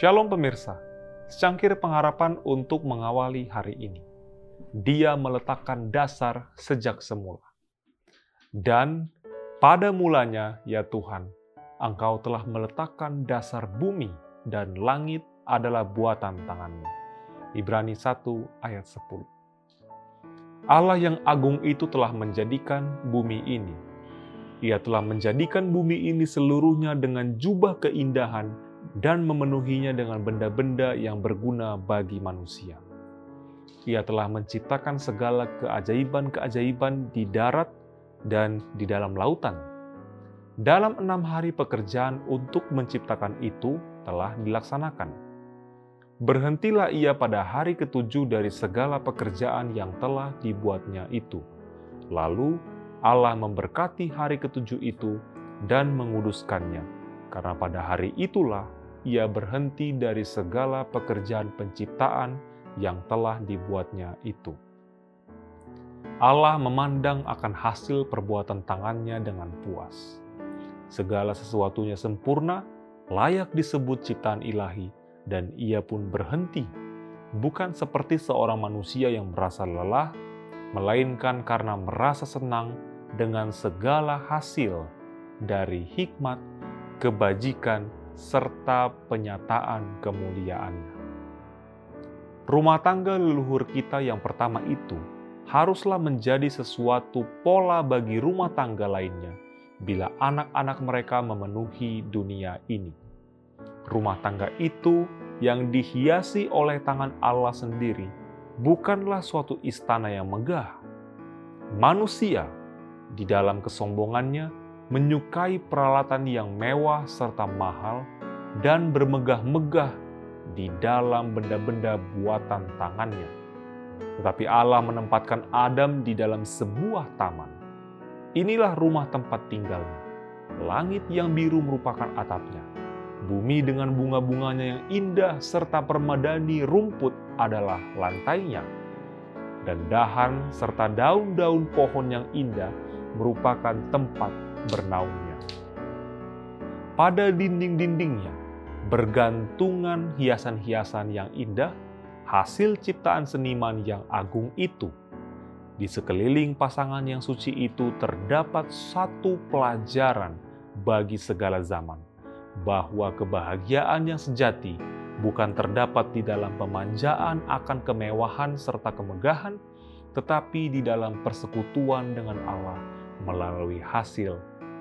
Shalom pemirsa, secangkir pengharapan untuk mengawali hari ini. Dia meletakkan dasar sejak semula. Dan pada mulanya, ya Tuhan, Engkau telah meletakkan dasar bumi dan langit adalah buatan tanganmu. Ibrani 1 ayat 10. Allah yang agung itu telah menjadikan bumi ini. Ia telah menjadikan bumi ini seluruhnya dengan jubah keindahan dan memenuhinya dengan benda-benda yang berguna bagi manusia. Ia telah menciptakan segala keajaiban-keajaiban di darat dan di dalam lautan. Dalam enam hari pekerjaan untuk menciptakan itu telah dilaksanakan berhentilah ia pada hari ketujuh dari segala pekerjaan yang telah dibuatnya itu. Lalu Allah memberkati hari ketujuh itu dan menguduskannya, karena pada hari itulah ia berhenti dari segala pekerjaan penciptaan yang telah dibuatnya itu. Allah memandang akan hasil perbuatan tangannya dengan puas. Segala sesuatunya sempurna, layak disebut ciptaan ilahi, dan ia pun berhenti, bukan seperti seorang manusia yang merasa lelah, melainkan karena merasa senang dengan segala hasil dari hikmat, kebajikan, serta penyataan kemuliaannya. Rumah tangga leluhur kita yang pertama itu haruslah menjadi sesuatu pola bagi rumah tangga lainnya bila anak-anak mereka memenuhi dunia ini rumah tangga itu yang dihiasi oleh tangan Allah sendiri bukanlah suatu istana yang megah. Manusia di dalam kesombongannya menyukai peralatan yang mewah serta mahal dan bermegah-megah di dalam benda-benda buatan tangannya. Tetapi Allah menempatkan Adam di dalam sebuah taman. Inilah rumah tempat tinggalnya. Langit yang biru merupakan atapnya Bumi dengan bunga-bunganya yang indah serta permadani rumput adalah lantainya. Dan dahan serta daun-daun pohon yang indah merupakan tempat bernaungnya. Pada dinding-dindingnya bergantungan hiasan-hiasan yang indah, hasil ciptaan seniman yang agung itu. Di sekeliling pasangan yang suci itu terdapat satu pelajaran bagi segala zaman bahwa kebahagiaan yang sejati bukan terdapat di dalam pemanjaan akan kemewahan serta kemegahan, tetapi di dalam persekutuan dengan Allah melalui hasil